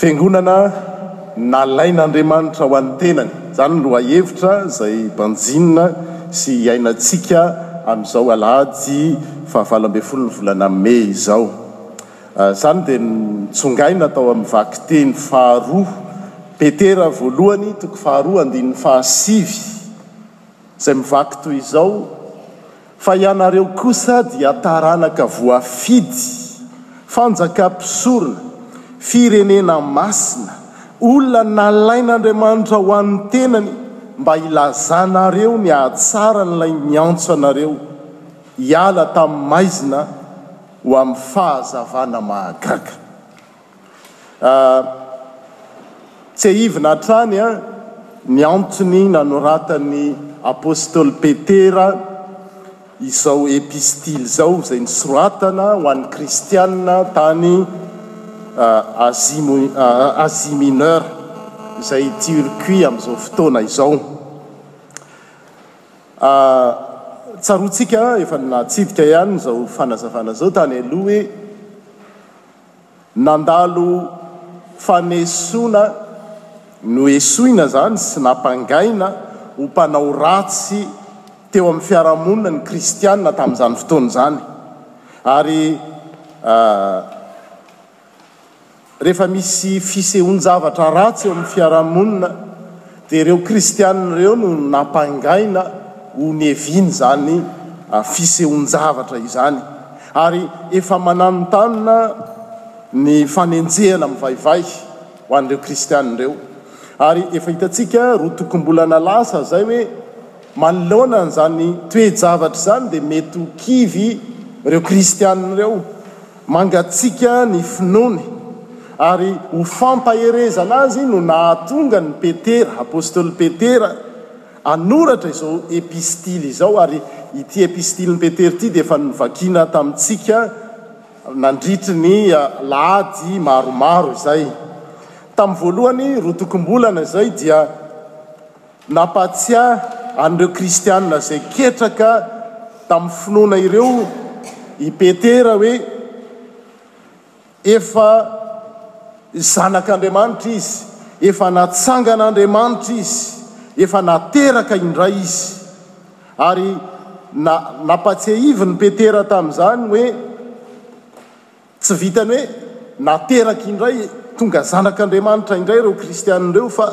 Fiangonana nalain'Andriamanitra ho an'ny tenany. Izany no lohahevitra izay banjinina sy iainantsika amin'izao alahady fahavalo ambin'ny folon'ny volana mey izao. Izany dia nitsongaina tao amin'ny vakiteny faharoa Petera voalohany toko faharoa andininy fahasivy. Izay mivaky toy izao, Fa ianareo kosa dia taranaka voafidy, fanjaka mpisorona, firenena masina, olona nalain'Andriamanitra ho an'ny tenany, mba hilazanareo ny hahatsaran'ilay niantso anareo hiala tamin'ny maizina ho amin'ny fahazavana mahagaga. Tsiahivina hatrany ny antony nanoratan'ny apostoly Petera izao epistily izao, izay nosoratana ho an'ny Kristianina tany Asie Mineure, izay Turquie amin'izao fotoana izao. Tsaroantsika, efa natsidika ihany izao fanazavana izao tany aloha hoe Nandalo fanesoana noesoina izany sy nampangaina ho mpanao ratsy teo amin'ny fiarahamonina ny Kristiana tamin'izany fotoana izany. Ary rehefa misy fisehoan-javatra ratsy eo amin'ny fiarahamonina, Dia ireo kristiana ireo no nampangaina ho nevin' izany fisehoan-javatra izany, ary efa mananontanona ny fanenjehana mivaivay ho an'ireo kristiana ireo. Ary efa hitantsika roa tokom-bolana lasa izay hoe manoloana an'izany toe-javatra izany dia mety ho kivy ireo kristiana ireo. Mangatsiaka ny finoany, ary ho fampaherezana azy no nahatonga an'i Petera, apostoly Petera, hanoratra izao epistily izao, ary ity epistilin'i Petera ity dia efa novakina tamintsika nandritry ny alahady maromaro izay. Tamin'ny voalohany, roa tokom-bolana izay, dia Nampahatsiahy an'ireo Kristianina izay ketraka tamin'ny finoana ireo i Petera hoe efa Zanak'Andriamanitra izy, efa natsangan'Andriamanitra izy, efa nateraka indray izy. Ary na, nampahatsiahivin'i Petera tamin'izany hoe, Tsy vitan'ny hoe nateraka indray, tonga zanak'Andriamanitra indray ireo kristiana ireo fa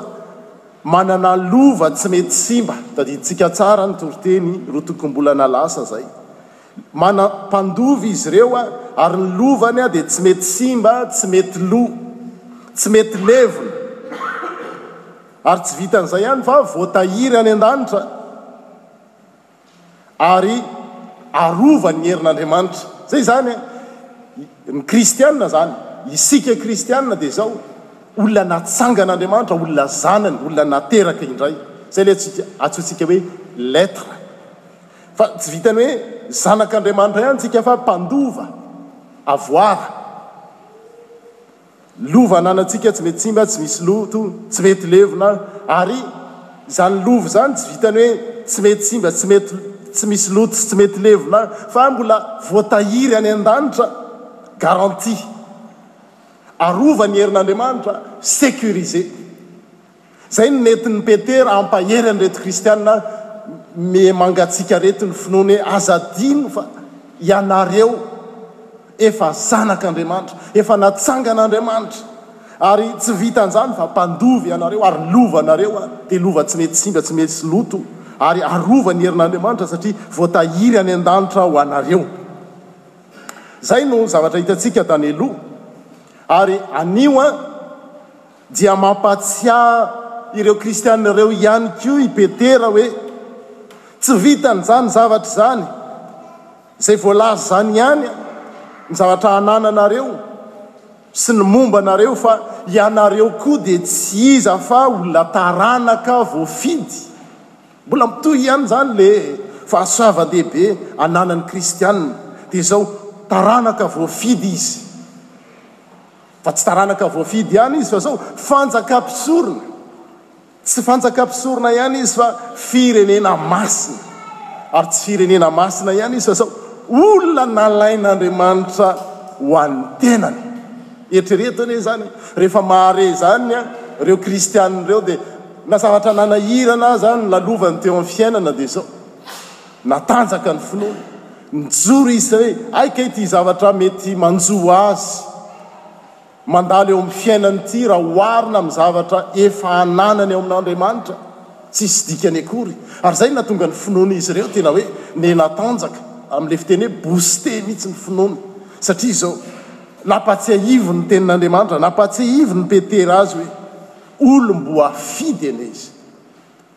manana lova tsy mety simba. Tadidintsika tsara ny toriteny roa tokom-bolana lasa izay. Mana mpandova izy ireo ary ny lovany dia tsy mety simba, tsy mety lo, tsy mety levona. Ary tsy vitan'izay ihany fa voatahiry any an-danitra. ary arovany ny herin'Andriamanitra. Izay izany e! Ny kristiana izany, isika kristiana dia izao, olona natsangan'Andriamanitra, olona zanany, olona nateraka indray. Izay ilay antsika, antsointsika hoe l'être. Fa tsy vitan'ny hoe zanak'Andriamanitra ihany isika fa mpandova, avoir. Lova ananantsika tsy mety simba, tsy misy loto, tsy mety levona, ary izany lova izany tsy vitan'ny hoe tsy mety simba, tsy mety, tsy misy loto sy tsy mety levona, fa mbola voatahiry any an-danitra, garantie, arovan'ny herin'Andriamanitra, sécurisé. Izay no nentin'i Petera hampahery an'ireto Kristiana mihemangatsiaka ireto ny finoany hoe, Aza adino fa ianareo efa zanak'Andriamanitra, efa natsangan'Andriamanitra, ary tsy vitan'izany fa mpandova ianareo, ary ny lovanareo dia lova tsy mety simba, tsy misy loto, ary arovany herin'Andriamanitra satria voatahiry any an-danitra ho anareo. Izay no zavatra hitantsika tany aloha, ary anio an, Dia mampahatsiahy ireo kristiana ireo ihany koa i Petera hoe tsy vitan'izany zavatra izany, izay voalaza izany ihany ny zavatra anananareo sy ny momba anareo, fa ianareo koa dia tsy iza fa olona taranaka voafidy. Mbola mitohy ihany izany ilay fahasoavan-dehibe ananan'ny kristiana, dia izao, taranaka voafidy izy. Fa tsy taranaka voafidy ihany izy fa zao fanjaka mpisorona. Tsy fanjaka mpisorona ihany izy fa firenena masina. Ary tsy firenena masina ihany izy fa zao olona nalain'Andriamanitra ho an'ny tenany. Eritrereto anie izany, rehefa mahare izany ireo kristiana ireo dia na zavatra nanahirana aza no lalovany teo amin'ny fiainana dia zao. Natanjaka ny finoany. Nijoro izy izay hoe, Hay kay ity zavatra mety manjo azy mandalo eo amin'ny fiainany ity raha oharina amin'ny zavatra efa ananany ao amin'Andriamanitra. Tsisy dikany akory. Ary izay no nahatonga ny finoan'izy ireo tena hoe ninatanjaka. Amin'ilay fiteny hoe booster mihitsy ny finoany. Satria izao, nampahatsiahiviny ny Tenin'Andriamanitra, nampahatsiahivin'i Petera azy hoe olom-boafidy anie izy.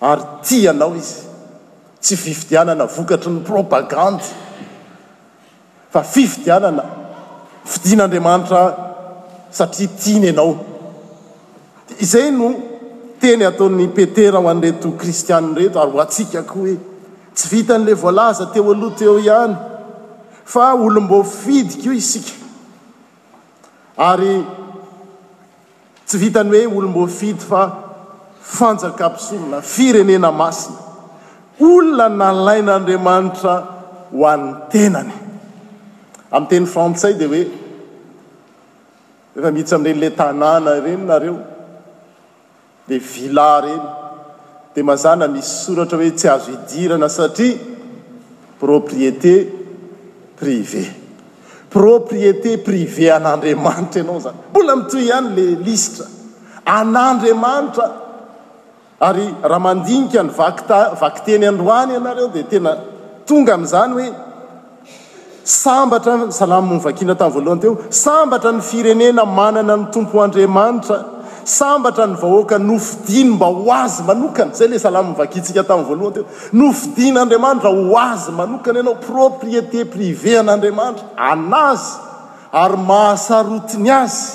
Ary tia anao izy. Tsy fifidianana vokatry ny propagandy, fa fifidianana fidin'Andriamanitra satria tiany ianao. Dia izay no teny ataon'i Petera ho an'ireto kristiana ireto, ary ho antsika koa hoe, Tsy vitan'ilay voalaza teo aloha teo ihany, fa olom-boafidy koa isika. Ary. Tsy vitan'ny hoe olom-boafidy fa fanjakam-pisorona, firenena masina, olona nalain'Andriamanitra ho an'ny tenany. Amin'ny teny frantsay dia hoe rehefa miditra amin'ireny ilay tanàna ireny nareo, ilay villa ireny, dia mazàna misy soratra hoe tsy azo idirana satria propriété privée. Propriété privée an'Andriamanitra ianao zany. Mbola mitohy ihany le lisitra. An'Andriamanitra. Ary raha mandinika ny vakita vakiteny androany ianareo dia tena tonga amin'izany hoe sambatra, salamo novakiana tamin'ny voalohany teo, sambatra ny firenena manana ny Tompo Andriamanitra, sambatra ny vahoaka nofidiny mba ho azy manokana. Izay le salamo novakiantsika tamin'ny voalohany teo. Nofidin'Andriamanitra ho Azy manokana ianao, propriété privée an'Andriamanitra, an'Azy, ary mahasarotiny Azy.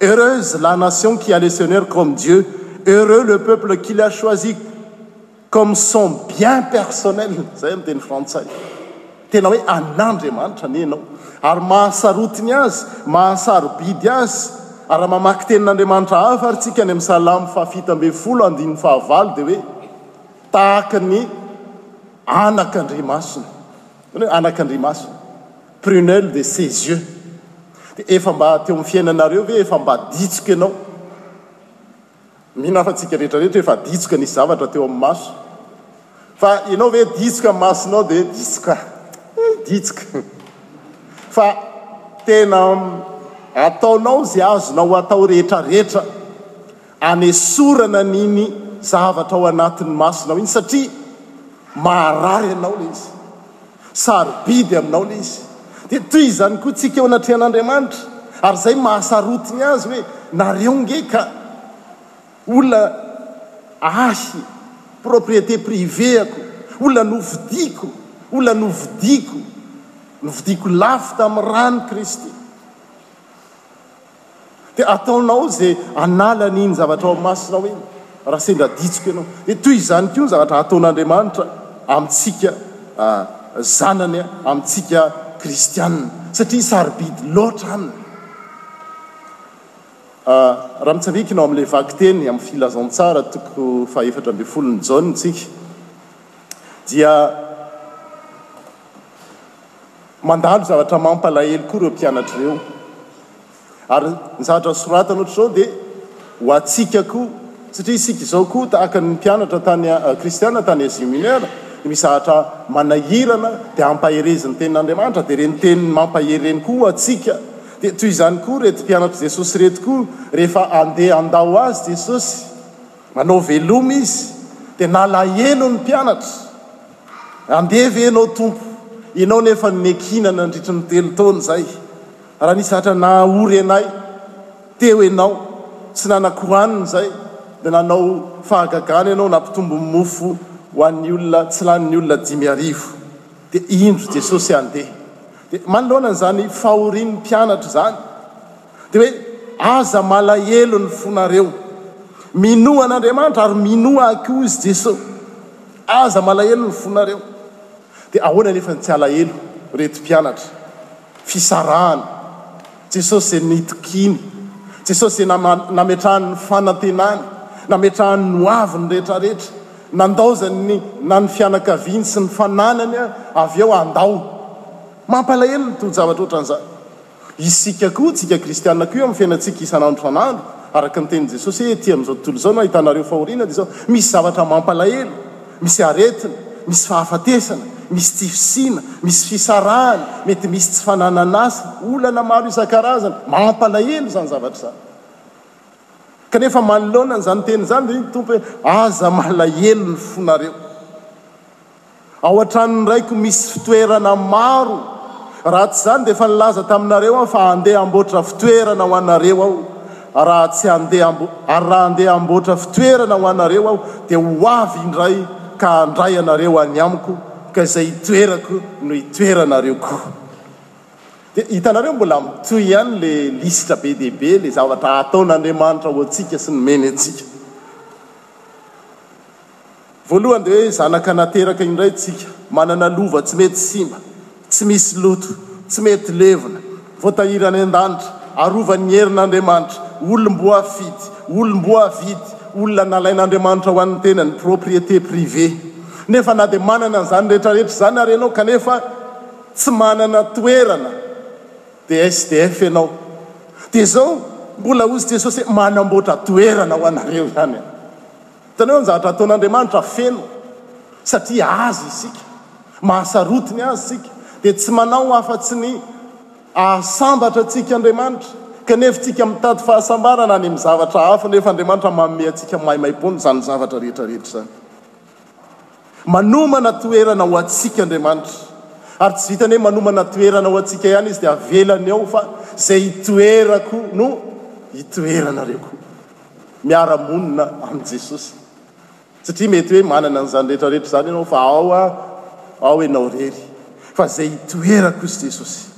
Heureuse la nation qui a le Seigneur comme Dieu, heureux le peuple qui l'a choisi comme son bien personnel, izay no teny frantsay. Tena hoe an'Andriamanitra anie ianao, ary mahasarotiny Azy, mahasarobidy Azy. Ary raha mamaky tenin'Andriamanitra hafa ary tsika any amin'ny Salamo fahafito ambin'ny folo andininy fahavalo dia hoe, tahaka ny anakandrimasony. Zany hoe anakandrimasony, prunelle de ses yeux. Dia efa mba teo amin'ny fiainanareo ve efa mba ditsiko ianao? Mino aho fa tsika rehetra rehetra efa ditsoka nisy zavatra teo amin'ny maso fa ianao ve ditsoka ny masonao dia ditsoka eh ditsoka fa tena ataonao izay azonao atao rehetra rehetra anesorana an'iny zavatra ao anatin'ny masonao iny satria maharary anao ilay izy Sarobidy aminao ilay izy. Dia toy izany koa tsika eo anatrehan'Andriamanitra, ary izay mahasarotiny Azy hoe, nareo nge ka olona Ahy, propriété privée-ako, olona novidiako, olona novidiako, novidiako lafo tamin'ny ran'i Kristy. Dia ataonao izay hanala an'iny zavatra ao amin'ny masonao iny, raha sendra ditsiko ianao. Dia toy izany koa ny zavatra hataon'Andriamanitra amintsika zanany, amintsika kristiana, satria sarobidy loatra Aminy. Raha mitsavinkina ao amin'ilay vakiteny amin'ny Filazantsara toko fahefatra ambin'ny folon'i Jaona isika, dia. Mandalo zavatra mampalahelo koa ireo mpianatra ireo. Ary ny zavatra soratana ohatr'izao dia ho antsika koa, satria isika izao koa tahaka ny mpianatra tany kristiana tany Asie Mineure, dia misy zavatra manahirana dia hampaherezin'ny tenin'Andriamanitra, dia ireny teniny mampahery ireny koa ho antsika. Dia toy izany koa ireto mpianatr'i Jesosy ireto koa, rehefa handeha handao azy Jesosy, manao veloma izy, dia nalahelo ny mpianatra. Andeha ve ianao Tompo? Ianao nefa no nekina nandritry ny telo taona izay. Raha nisy zatra nahaory anay teo ianao, tsy nanan-kohanina izay, dia nanao fahagagana ianao nampitombo mofo ho an'ny olona tsy lany ny olona dimy arivo. Dia indro Jesosy andeha. Dia manoloana an'izany fahorian'ny mpianatra izany. Dia hoe, Aza malahelo ny fonareo. Minoa an'Andriamanitra ary minoa ahy koa hozy Jeso. Aza malahelo ny fonareo. Dia ahoana anefa ny tsy alahelo reto mpianatra? Fisarahana. Jesosy izay nitokiny. Jesosy izay nametrahany ny fanantenany, nametrahany ny hoavy ny rehetra rehetra, nandaozany ny na ny fianakaviany sy ny fananany avy eo handao. Mampalahelo ny toe-javatra ohatran'izany. Isika koa, tsika kristiana koa eo amin'ny fiainantsika isan'andro isan'andro, araka ny tenin'i Jesosy hoe, ety amin'izao tontolo izao no ahitanareo fahoriana, dia izao, misy zavatra mampalahelo, misy aretina, misy fahafatesana, misy tsy fisiana, misy fisarahana, mety misy tsy fananan'asa, olana maro isan-karazany, mampalahelo izany zavatra izany. Kanefa manoloana an'izany teny izany dia hoy ny Tompo hoe, aza malahelo ny fonareo. Ao an-tranon'ny raiko misy fitoerana maro, raha tsy izany dia efa nilaza taminareo aho fa handeha hamboatra fitoerana ho anareo aho, ary raha tsy handeha, ary raha handeha hamboatra fitoerana ho anareo aho dia ho avy indray ka handray anareo any amiko, ka izay hitoerako no hitoeranareo koa. Dia hitanareo mbola mitohy ihany ilay lisitra be dia be, ilay zavatra hataon'Andriamanitra ho antsika sy nomeny antsika. Voalohany dia hoe zanaka nateraka indray isika, manana lova tsy mety simba, tsy misy loto, tsy mety levona, voatahiry any an-danitra, arovan'ny herin'Andriamanitra, olom-boafidy, olom-boavidy, olona nalain'Andriamanitra ho an'ny tenany, propriété privée. Nefa na dia manana an'izany rehetra rehetra izany ary ianao kanefa tsy manana toerana dia SDF ianao. Dia izao mbola hozy Jesosy hoe manamboatra toerana ho anareo ihany aho. Hitanao io ny zavatra ataon'Andriamanitra, feno, satria Azy isika, mahasarotiny Azy isika, dia tsy manao afa-tsy ny ahasambatra antsika Andriamanitra, kanefa isika mitady fahasambarana any amin'ny zavatra hafa, nefa Andriamanitra manome antsika maimaimpoana izany zavatra rehetra rehetra izany. Manomana toerana ho antsika Andriamanitra, ary tsy vitany hoe manomana toerana ho antsika ihany Izy dia avelany eo, fa izay itoerako no itoeranareo koa. miara-monina amin'i Jesosy. Satria mety hoe manana an'izany rehetra rehetra izany ianao fa ao ao ianao irery. Fa izay itoerako hoy Jesosy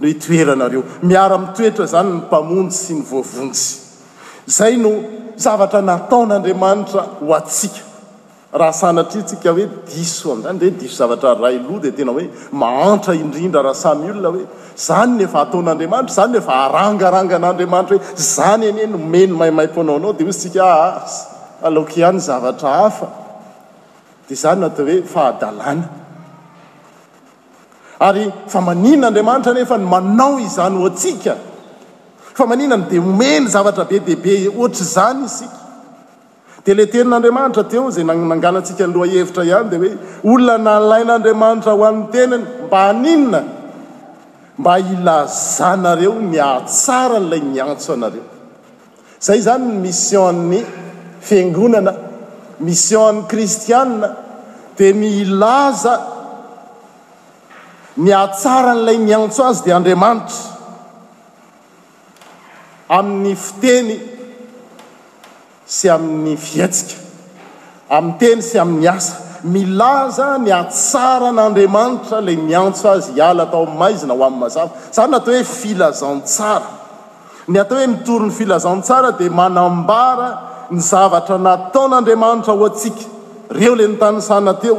no itoeranareo. Miara-mitoetra izany ny Mpamonjy sy ny voavonjy. Izay no zavatra nataon'Andriamanitra ho antsika. Raha sanatria tsika hoe diso amin'izany ve diso zavatra ray loha dia tena hoe mahantra indrindra raha samy olona hoe izany no efa ataon'Andriamanitra, izany no efa arangarangan'Andriamanitra hoe izany anie no omeny maimaimpoana ho anao dia hoy isika aas aleoko ihany zavatra hafa dia izany no atao hoe fahadalana. Ary fa maninona Andriamanitra anefa no manao izany ho antsika? Fa maninona no dia omeny zavatra be dia be ohatr'izany isika? Dia ilay tenin'Andriamanitra teo izay nananganantsika ny lohahevitra ihany dia hoe olona nalain'Andriamanitra ho an'ny teniny mba haninona? Mba hilazanareo ny hahatsara an'ilay niantso anareo. Izay izany ny mission-n'ny Fiangonana, mission-n'ny Kristiana dia ny hilaza ny hahatsara an'ilay niantso azy dia Andriamanitra. amin'ny fiteny sy amin'ny fihetsika, amin'ny teny sy amin'ny asa, milaza ny hatsaran'Andriamanitra ilay niantso azy hiala tao amin'ny maizina ho amin'ny mazava. Izany no atao hoe filazantsara. Ny atao hoe mitory ny filazantsara dia manambara ny zavatra nataon'Andriamanitra ho antsika. Ireo ilay nitanisana teo.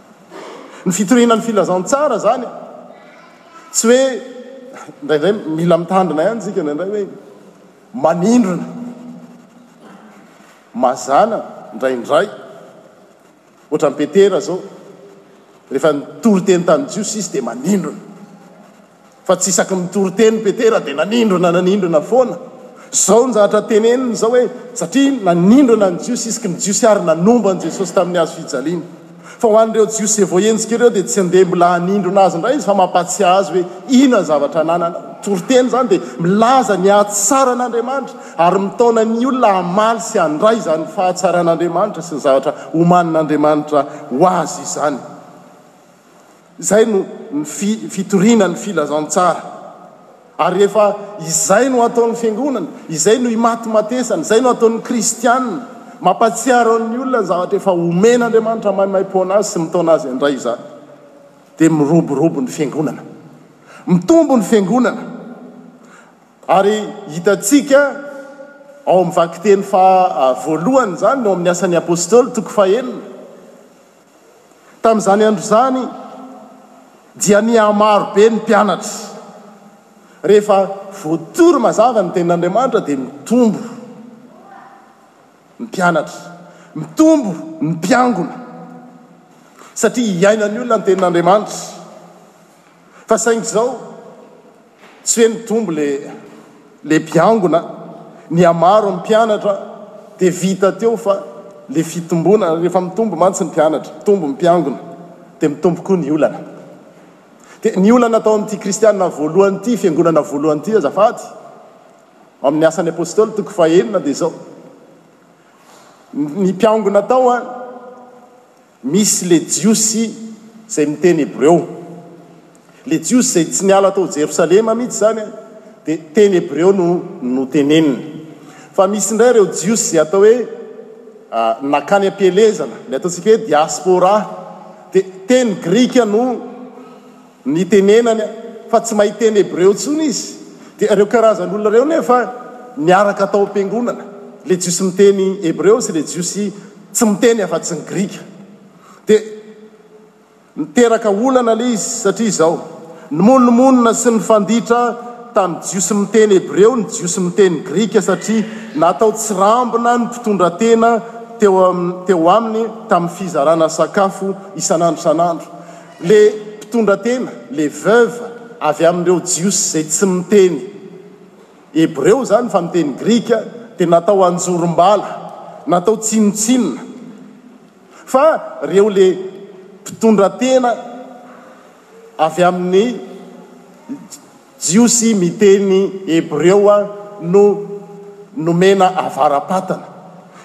Ny fitoriana ny filazantsara izany e! Tsy hoe, indraindray mila mitandrina ihany isika indraindray hoe manindrona, mazàna indraindray. Ohatran'i Petera izao, rehefa nitory teny tamin'ny Jiosy izy dia manindrona. Fa tsy isaky ny mitory teny Petera dia nanindrona nanindrona foana. Izao no zavatra teneniny izao hoe, satria nanindrona ny Jiosy isky ny Jiosy ary nanomba an'i Jesosy tamin'ny hazo fijaliana. Fa ho an'ireo Jiosy izay voaenjika ireo dia tsy handeha mbola hanindrona azy indray izy fa mampatsiahy azy hoe inona ny zavatra ananana. Mitory teny izany dia milaza ny hatsaran'Andriamanitra ary mitaona ny olona hamaly sy handray izany fahatsaran'Andriamanitra sy ny zavatra omanin'Andriamanitra ho azy izany. Izay no ny fitoriana ny filazantsara. Ary rehefa izay no ataon'ny fiangonana, izay no imatimatesana, izay no ataon'ny kristiana, mampatsiaro ny olona ny zavatra efa omen'Andriamanitra maimaim-poana azy sy mitaona azy handray izany, dia miroborobo ny fiangonana. Mitombo ny fiangonana. Ary hitantsika ao amin'ny vakiteny faha voalohany izany, ao amin'ny Asan'ny Apostoly, toko fahenina, Tamin'izany andro izany dia nihamaro be ny mpianatra. Rehefa voatory mazava ny Tenin'Andriamanitra dia mitombo ny mpianatra, mitombo ny mpiangona satria iainan'ny olona ny Tenin'Andriamanitra. Fa saingy izao, tsy hoe nitombo le le mpiangona, nihamaro ny mpianatra dia vita teo fa le fitombona, rehefa mitombo mantsy ny mpianatra, mitombo ny mpiangona dia mitombo koa ny olana. Dia ny olana tao amin'ity kristiana voalohany ity, fiangonana voalohany ity azafady, ao amin'ny asan'ny apostoly toko fahenina dia izao, ny mpiangona tao an, Misy le Jiosy izay miteny hebreo. Le Jiosy izay tsy niala tao Jerosalema mitsy zany dia teny hebreo no noteneniny. Fa misy indray ireo Jiosy izay atao hoe nakany am-pielezana, le ataontsika hoe diaspora, dia teny grika no. Nitenenany fa tsy mahay teny hebreo intsony izy, dia ireo karazan'olona ireo nefa niaraka tao am-piangonana, ilay Jiosy miteny hebreo sy ilay Jiosy tsy miteny afa-tsy ny grika. Dia niteraka olana ilay izy, satria izao, nimonomonona sy nifanditra tamin'ny Jiosy miteny hebreo ny Jiosy miteny grika, satria natao tsirambina ny mpitondra tena teo aminy tamin'ny fizarana sakafo isan'andro isan'andro. Le mpitondra tena, le veuve avy amin'ireo Jiosy izay tsy miteny Hebreo izany fa miteny Grika dia natao anjorom-bala, natao tsinontsinona fa ireo le mpitondra tena avy amin'ny Jiosy miteny hebreo no nomena avara-patana.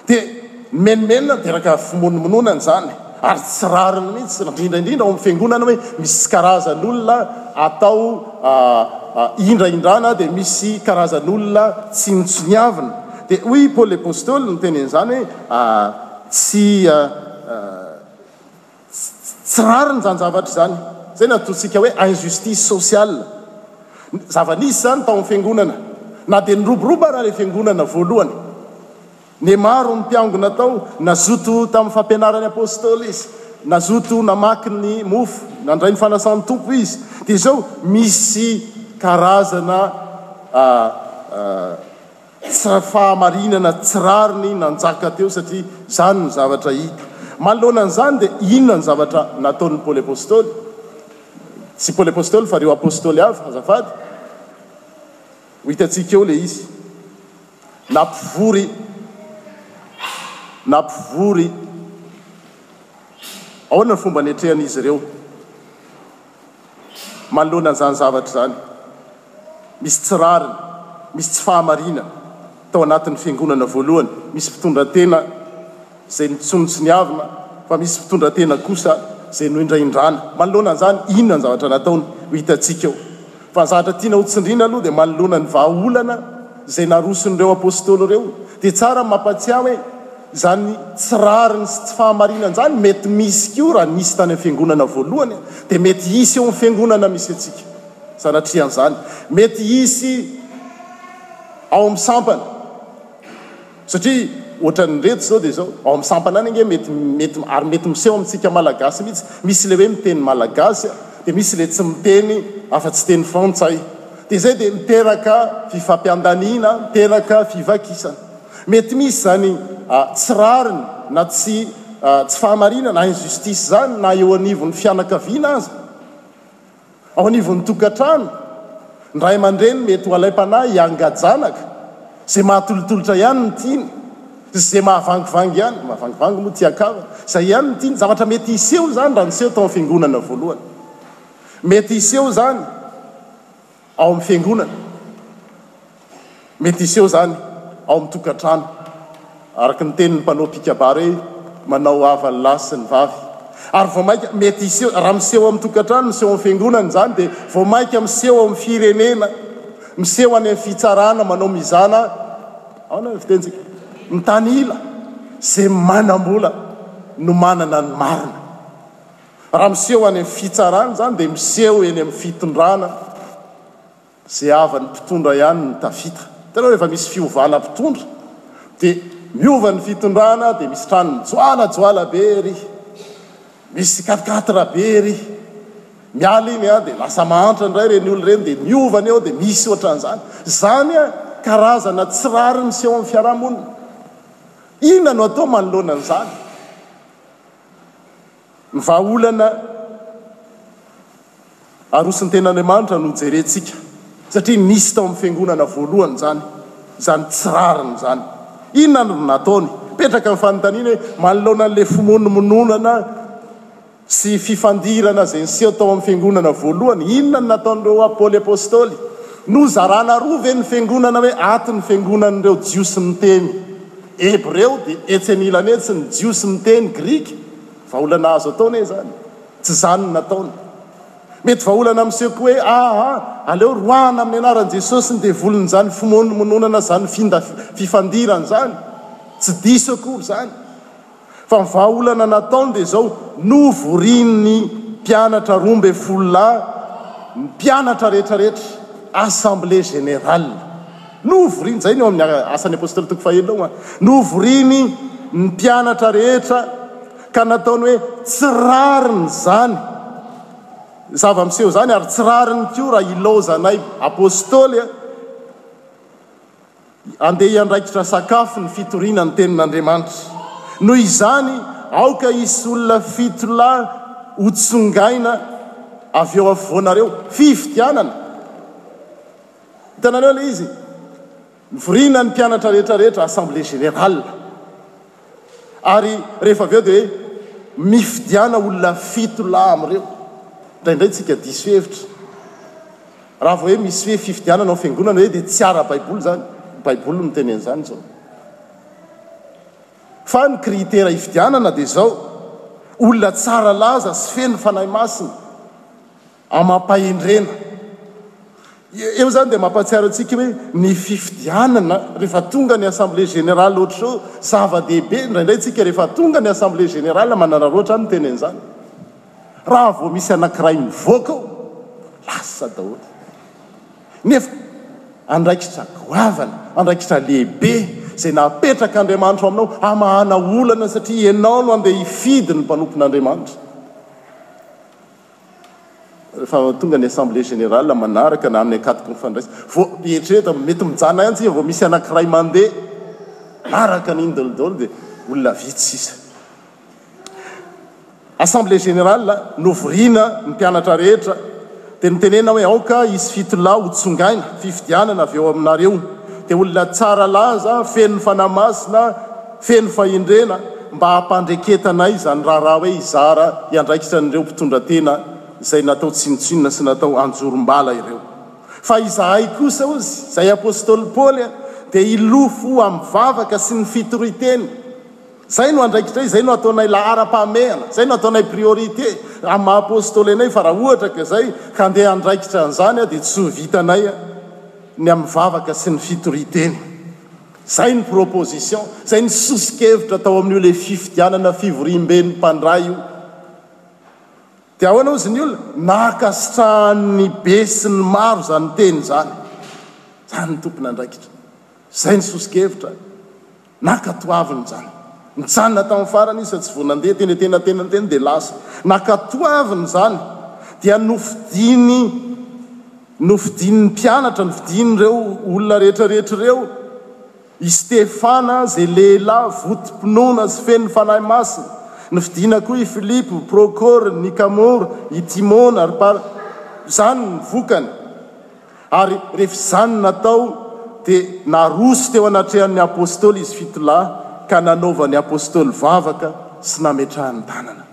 Dia nimenomenona teraka fimonomonona an'izany, ary tsy rariny mihitsy, indrindra indrindra ao amin'ny fiangonana hoe misy karazan'olona atao indraindrana dia misy karazan'olona tsinontsiniavina. Dia hoy i Paoly Apostoly niteny an'izany hoe tsy Tsy rariny izany zavatra izany. Izay no antsointsika hoe injustice sociale. Zava-nisy izany tao amin'ny fiangonana. Na dia niroborobo ara ilay fiangonana voalohany. Dia maro ny mpiangona tao. Nazoto tamin'ny fampianaran'ny Apôstôly izy. Nazoto namaky ny mofo, nandray ny fanasan'ny Tompo izy. Dia izao misy karazana. Tsy fahamarinana tsy rariny nanjaka teo satria izany no zavatra hita. Manoloana an'izany dia inona ny zavatra nataon'ny Paoly Apostoly? Tsy Paoly Apostoly fa ireo Apostoly avy, azafady. Ho hitantsika eo ilay izy. Nampivory, nampivory. Ahoana ny fomba niatrehan'izy ireo? manoloana an'izany zavatra izany. Misy tsy rariny, misy tsy fahamariana tao anatin'ny fiangonana voalohany. Misy mpitondratena izay nitsonintsiniavina, fa misy mpitondratena kosa izay nohindrahindrana. Manoloana an'izany, inona ny zavatra nataony? Ho hitantsika eo. Fa zatra tiana ho tsindriana aloha dia manoloana ny vahaolana izay naroson'ireo Apostoly ireo dia tsara ny mampatsiahy hoe izany tsy rariny sy tsy fahamarinana izany mety misy koa raha nisy tany amin'ny Fiangonana voalohany dia mety hisy eo amin'ny Fiangonana misy antsika sanatria an'izany mety hisy ao amin'ny sampana Satria ohatran'ireto izao dia izao, ao amin'ny sampana any ange mety mety ary mety miseho amintsika Malagasy mihitsy, misy ilay hoe miteny Malagasy dia misy ilay tsy miteny afa-tsy teny Frantsay. Dia izay dia miteraka fifampiandaniana, miteraka fivakisana. Mety misy izany tsy rariny na tsy tsy fahamarinana, injustice, izany na eo anivon'ny fianakaviana aza. Ao anivon'ny tokantrano, ny ray aman-dreny mety ho alaim-panahy hianga-janaka izay mahatolotolotra ihany ny tiany sy izay mahavangivangy ihany, mahavangivangy moa tian-kava, izay ihany no tiany. Zavatra mety hiseho izany raha niseho tao amin'ny fiangonana voalohany. Mety hiseho izany ao amin'ny fiangonana. Mety hiseho izany ao amin'ny tokantrano, araka ny tenin'ny mpanao mpikabary hoe manao havan'ny lahy sy ny vavy. Ary vao mainka mety hiseho, raha miseho ao amin'ny tokantrano, miseho ao amin'ny fiangonana izany, dia vao mainka miseho ao amin'ny firenena, miseho any amin'ny fitsarana, manao mizana, ahoana ny fitenintsika? mitanila, izay manam-bola no manana ny marina. Raha miseho any amin'ny fitsarana izany, dia miseho eny amin'ny fitondrana. Ze havan'ny mpitondra ihany no tafita. Hitanao rehefa misy fiovana mpitondra dia miova ny fitondrana dia misy trano mijoalajoala be ery, misy quatre quatre be ery, miala iny an dia lasa mahantra indray ireny olona ireny dia miova ny eo dia misy ohatran'izany. Izany an karazana tsy rariny sy eo amin'ny fiarahamonina. Inona no atao manoloana an'izany? Ny vahaolana aroson'ny tenan'Andriamanitra no jerentsika satria nisy tao amin'ny fiangonana voalohany izany, izany tsy rariny izany. Inona no nataony? Mipetraka ny fanontaniana hoe manoloana an'ilay fimonomononana sy fifandirana izay niseho tao amin'ny fiangonana voalohany, inona no nataon'ireo Paoly Apostoly? Nozarana roa ve ny fiangonana hoe ato ny fiangonan'ireo Jiosy niteny? Hebreo dia etsy anilany etsy ny Jiosy miteny Grika, vahaolana azo atao anie izany, tsy izany no nataony. Mety vahaolana miseho koa hoe, aa, aleo roahana amin'ny anaran'i Jesosy ny devolin'izany fimonomononana izany finda fifandirana izany, tsy diso akory izany. Fa ny vahaolana nataony dia izao, novorian'ny mpianatra roa ambin'ny folo lahy, ny mpianatra rehetrarehetra, assemblée générale. Novoriany, izay ny ao amin'ny Asan'ny Apostoly toko fahaenina ao an. Novoriany ny mpianatra rehetra ka nataony hoe tsy rariny izany zava-miseho izany ary tsy rariny koa raha ilaozanay Apostoly an. Andeha hiandraikitra sakafo ny fitoriana ny Tenin'Andriamanitra. Noho izany, aoka hisy olona fito lahy hotsongaina avy eo afovoanareo. Fifidianana! Hitanareo ilay izy? Mivoriana ny mpianatra rehetrarehetra, assemblée générale. Ary rehefa avy eo dia hoe, Mifidiana olona fito lahy amin'ireo. Indraindray isika diso hevitra. Raha vao hoe misy hoe fifidianana ao fiangonana hoe dia tsy ara baiboly izany, baiboly no miteny an'izany izao. Fa ny kritera hifidianana dia izao, olona tsara laza sy feno fanahy masina, amam-pahendrena. Eo izany dia mampatsiaro antsika hoe ny fifidianana rehefa tonga ny assemblée générale ohatr'izao, zava-dehibe indraindray tsika rehefa tonga ny assemblée générale manararaotra ahy miteny an'izany. Raha vao misy anankiray mivoaka ao, lasa daholo. Nefa andraikitra goavana, andraikitra lehibe izay napetrak'Andriamanitra ao aminao hamahana olana satria ianao no handeha hifidy ny mpanompon'Andriamanitra. Rehefa tonga ny assemblée générale manaraka na amin'ny ankatoky ny fandraisana, vao eritreretina, mety mijanona ihany tsika vao misy anankiray mandeha miaraka an'iny daholo daholo dia olona vitsy sisa. Assemblée générale novoriana ny mpianatra rehetra dia nitenena hoe aoka hisy fito lahy ho tsongaina fifidianana avy eo aminareo dia olona tsara laza feno fanahy masina feno fahendrena mba hampandreketanay izany raharaha hoe hizara iandraikitra an'ireo mpitondra tena izay natao tsinontsinona sy natao anjorom-bala ireo fa izahay kosa hozy izay apostoly Paoly dia hilofo amin'ny vavaka sy ny fitoriteny Izay no andraikitray, izay no ataonay laharam-pahamehana, izay no ataonay priorité amin'ny maha apôstôly anay, fa raha ohatra ka izay ka andeha handraikitra an'izany aho dia tsy ho vitanay ny amin'ny vavaka sy ny fitoriteny. Izay ny proposition, izay ny soso-kevitra tao amin'io ilay fifidianana fivoriamben'ny mpandraha io. Dia ahoana ozy ny olona? Nankasitrahan'ny be sy ny maro izany teny izany. Izany ny tompon'andraikitra. Izay ny soso-kevitra. Naka toavina izany. Nijanona tamin'ny farany izy fa tsy vao nandeha teny an-tenantenany teny dia lasa. Naka toavina izany dia nofidiny, nofidin'ny mpianatra, nofidin'ireo olona rehetrarehetra ireo i Stefana izay lehilahy votom-pinoana sy feno Fanahy Masina. Nofidina koa i Filipo, Prokory, Nikamora, i Timona ary Par. Izany ny vokany. Ary rehefa izany natao, dia naroso teo anatrehan'ny apostoly izy fito lahy, ka nanaovan'ny apostoly vavaka sy nametrahan-tanana.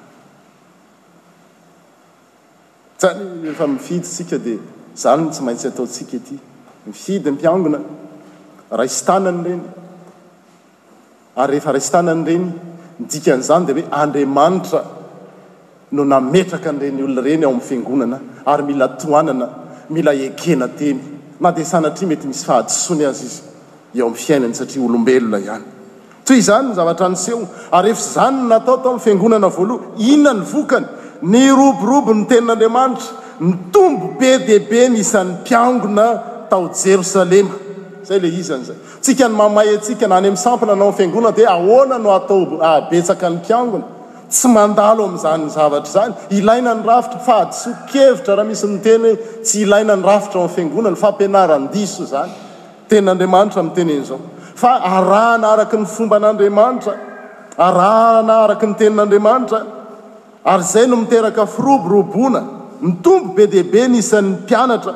Zany rehefa mifidy isika dia zany no tsy maintsy ataontsika ity, mifidy mpiangona, raisin-tanana ireny. ary rehefa raisin-tanana ireny, ny dikan'izany dia hoe Andriamanitra no nametraka an'ireny olona ireny ao amin'ny Fiangonana ary mila tohanana, mila ekena teny, na dia sanatria mety misy fahadisoany aza izy eo amin'ny fiainany satria olombelona ihany. Toy izany ny zavatra niseho, ary rehefa izany no natao tao amin'ny Fiangonana voaloha, inona ny vokany? Niroborobo ny Tenin'Andriamanitra, nitombo be dia be ny isan'ny mpiangona tao Jerosalema. Izay ilay izany izay. Tsika ny mamay antsika na any amin'ny sampana na ao fiangonana dia ahoana no atao ahabetsaka ny mpiangona? Tsy mandalo amin'izany zavatra izany. Ilaina ny rafitra. Fahadisoan-kevitra raha misy miteny hoe tsy ilaina ny rafitra ao amin'ny fiangonana. Fampianaran-diso izany. Tenin'Andriamanitra miteny an'izao. Fa arahana araka ny fomban'Andriamanitra. Arahana araka ny tenin'Andriamanitra. Ary izay no miteraka firoboroboana. Mitombo be dia be ny isan'ny mpianatra.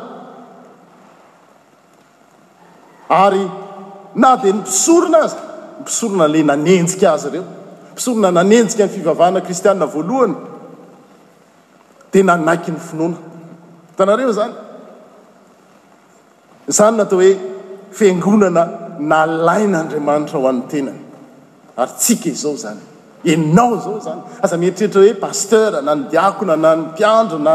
Ary na dia ny mpisorona aza, ny mpisorona ilay nanenjika azy ireo, ny mpisorona nanenjika ny fivavahana kristiana voalohany, dia nanaiky ny finoana. Hitanareo izany? Izany no atao hoe fiangonana nalain'Andriamanitra ho an'ny tenany. Ary tsika izao izany. Ianao izao izany. Aza mieritreritra hoe pasteur, na ny diakona, na ny mpiandry, na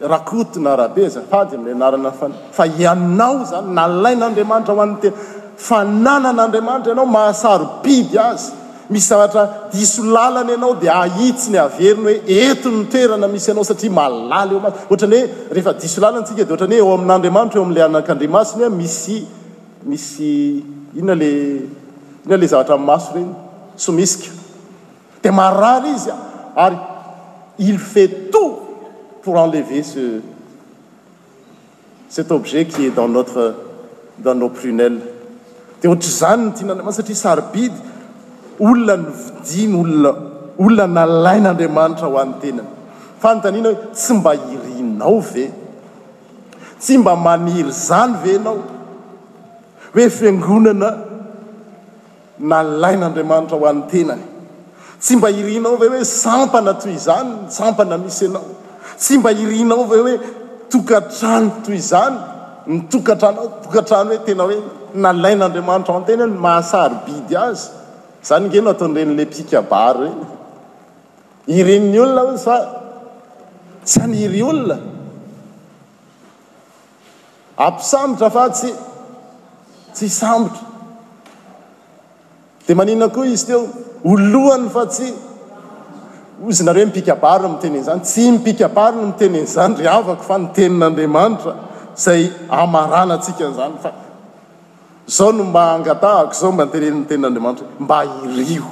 Rakotina Rabe azafady amin'ny anarana fa ianao izany nalain'Andriamanitra ho an'ny tena fananan'Andriamanitra ianao mahasarobidy azy misy zavatra diso lalana ianao dia ahitsiny averiny hoe eto ny toerana misy anao satria malala eo masina ohatrany hoe rehefa diso lalana tsika dia ohatrany hoe eo amin'Andriamanitra eo amin'ilay anakandrimasiny hoe misy misy inona le inona le zavatra maso ireny somisika Dia marary izy a! Ary il fait tout pour enlever ce cet objet qui est dans notre dans nos prunelles. Dia ohatr'izany ny tian'Andriamanitra satria sarobidy olona novidiany, olona olona nalain'Andriamanitra ho an'ny tenany. Fanontaniana hoe, tsy mba irinao ve? Tsy mba maniry izany ve ianao? Hoe fiangonana. Nalain'Andriamanitra ho an'ny tenany. Tsy mba irinao ve hoe sampana toy izany ny sampana misy anao? Tsy mba irinao ve hoe tokantrano toy izany ny tokantranao? Tokantrano hoe tena hoe nalain'Andriamanitra ho an'ny tenany, ny maha-sarobidy azy. Izany ange no ataon'ireny lepika bar ireny. Irin'ny olona hozy fa tsy an'iry olona. Ampisambotra fa tsy tsy sambotra. Dia maninona koa izy teo? Ho lohany fa tsy. Hoy izy, nareo mpikabary no miteny an'izany. Tsy mpikabary no miteny an'izany ry havako fa ny tenin'Andriamanitra izay hamaranantsika an'izany fa izao no mba angatahako, izao mba teneno ny tenin'Andriamanitra hoe mba irio.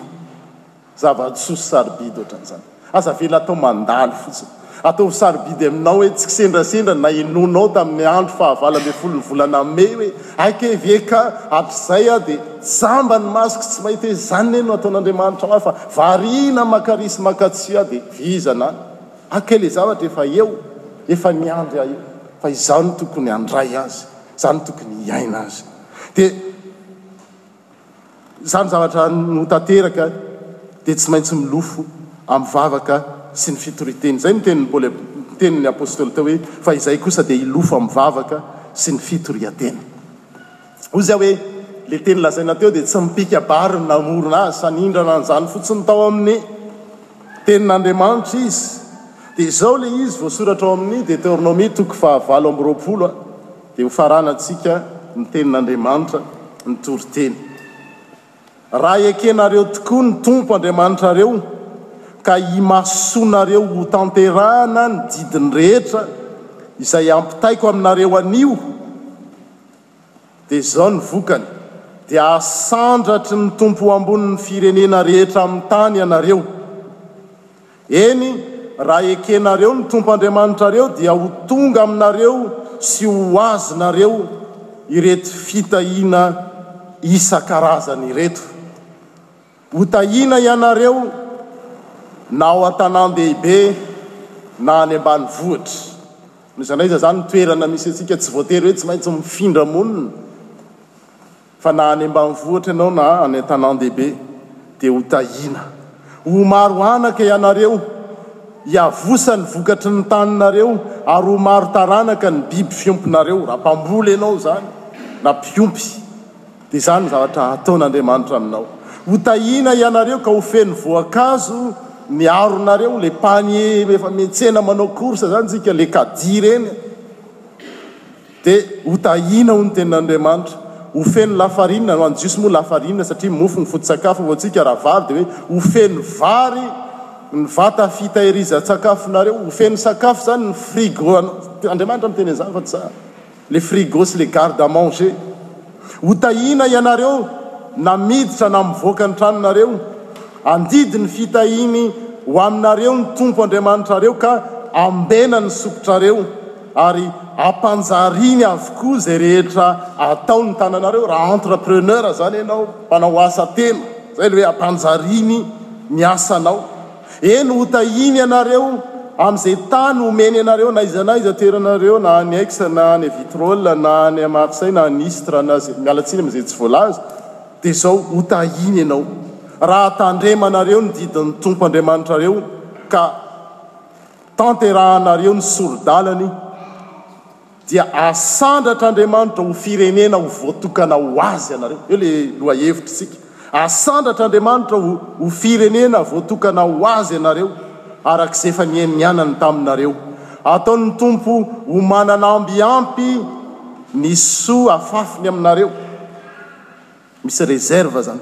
Zava-tsoa sy sarobidy ohatran'izany. Aza avela atao mandalo fotsiny. Ataovy sarobidy aminao hoe tsy kisendrasendra na henoinao tamin'ny andro faha valo ambin'ny folo ny volana mey hoe aike ve ka hatrizay aho dia jamba ny masoko tsy mahita hoe izany anie no ataon'Andriamanitra ho ahy fa variana maka ry sy maka tsia aho dia vizana aike ilay zavatra efa eo efa niandry ahy eo fa izaho no tokony handray azy izaho no tokony hiaina azy dia Izany zavatra no tanteraka dia tsy maintsy milofo amin'ny vavaka sy ny fitoriteny. Izay no tenin'i Paoly, ny tenin'ny apostoly teo hoe, fa izay kosa dia hilofo amin'ny vavaka sy ny fitorian-tena. Hoy izy hoe, ilay teny lazaina teo dia tsy mpikabary no namorona azy, fa nindrana an'izany fotsiny tao amin'ny tenin'Andriamanitra izy. Dia izao ilay izy, voasoratra ao amin'ny Deteronomia toko fahavalo amby roapolo. Dia hofaranantsika ny tenin'Andriamanitra ny toriteny. Raha ekenareo tokoa ny Tompo Andriamanitrareo ka imasoanareo hotanterahana ny didiny rehetra izay ampitaiko aminareo anio, dia izao ny vokany, dia hasandratry ny Tompo Ambonin'ny firenena rehetra amin'ny tany ianareo. Eny, raha ekenareo ny Tompo Andriamanitrareo dia ho tonga aminareo sy ho azonareo ireto fitahiana isan-karazany ireto. Ho tahiana ianareo na ao an-tanàn-dehibe na any ambanivohitra. N'izay n'aiza izany ny toerana misy antsika, tsy voatery hoe tsy maintsy mifindra monina. Fa na any ambanivohitra ianao na any an-tanàn-dehibe dia ho tahiana. Ho maro anaka ianareo, hiavosa ny vokatry ny taninareo, ary ho maro taranaka ny biby fiompinareo, raha mpamboly ianao izany na mpiompy, dia izany ny zavatra hataon'Andriamanitra aminao. Ho tahiana ianareo ka ho feno voankazo ny haronareo, ilay panier efa miantsena manao course izany isika, ilay caddie ireny. Dia ho tahiana hoy ny tenin'Andriamanitra. Ho feno lafarinina, ho an'ny Jiosy moa lafarinina satria mofo ny foto-tsakafo, ho antsika raha vary dia hoe ho feno vary ny vata fitahirizan-tsakafonareo, ho feno sakafo izany ny frigo, Andriamanitra miteny an'izany fa tsy za, ilay frigo sy ilay garde à manger. Ho tahiana ianareo na miditra na mivoaka ny tranonareo. Handidy ny fitahiany ho aminareo ny Tompo Andriamanitrareo ka hambena ny sokitrareo, ary hampanjariany avokoa izay rehetra atao ny tananareo, raha entrepreneur izany ianao, mpanao asa tena, izay ilay hoe hampanjariany ny asanao. Eny, hotahiny ianareo amin'izay tany homeny anareo, na aiza na aiza toeranareo, na any Aix, na any Vitrolles, na any Marseille, na any Istres, na izay, miala tsiny amin'izay tsy voalaza, dia izao, hotahiny ianao, raha tandremanareo ny didin'ny Tompo Andriamanitrareo, ka tanterahanareo ny sori-dalany, Dia asandratra Andriamanitra ho firenena ho voatokana ho Azy ianareo. Eo ilay lohahevitr'isika. Asandratra Andriamanitra ho ho firenena voatokana ho Azy ianareo, araka izay efa nianianany taminareo. Ataon'ny Tompo ho manan'amby ampy ny soa afafiny aminareo. Misy réserve izany.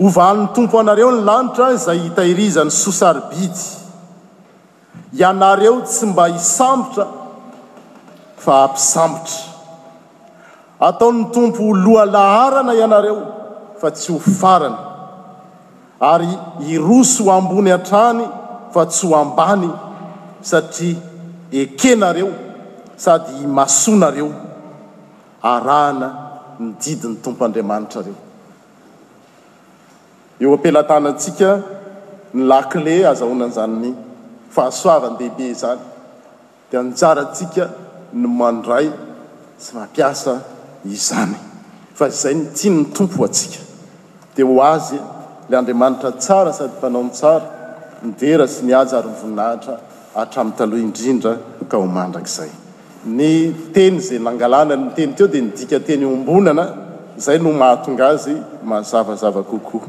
Hovalin'ny Tompo anareo ny lanitra izay hitahirizany soa sarobidy. Ianareo tsy mba hisambotra fa hampisambotra. Ataon'ny Tompo ho loha laharana ianareo fa tsy ho farany, ary hiroso ho ambony hatrany fa tsy ho ambany, satria ekenareo sady imasoanareo arahana ny didin'ny Tompo Andriamanitrareo. Eo am-pelatanantsika ny lakile azahoana an'izany fahasoavan-dehibe izany, dia anjarantsika ny mandray sy mampiasa izany, fa izay no tian'ny Tompo ho antsika. Dia ho Azy, ilay Andriamanitra tsara sady mpanao ny tsara, ny dera sy ny haja ary ny voninahitra hatramin'ny taloha indrindra ka ho mandrakizay. Ny teny izay nangalana ny teny teo dia ny dikanteny iombonana, izay no mahatonga azy mazavazava kokoa.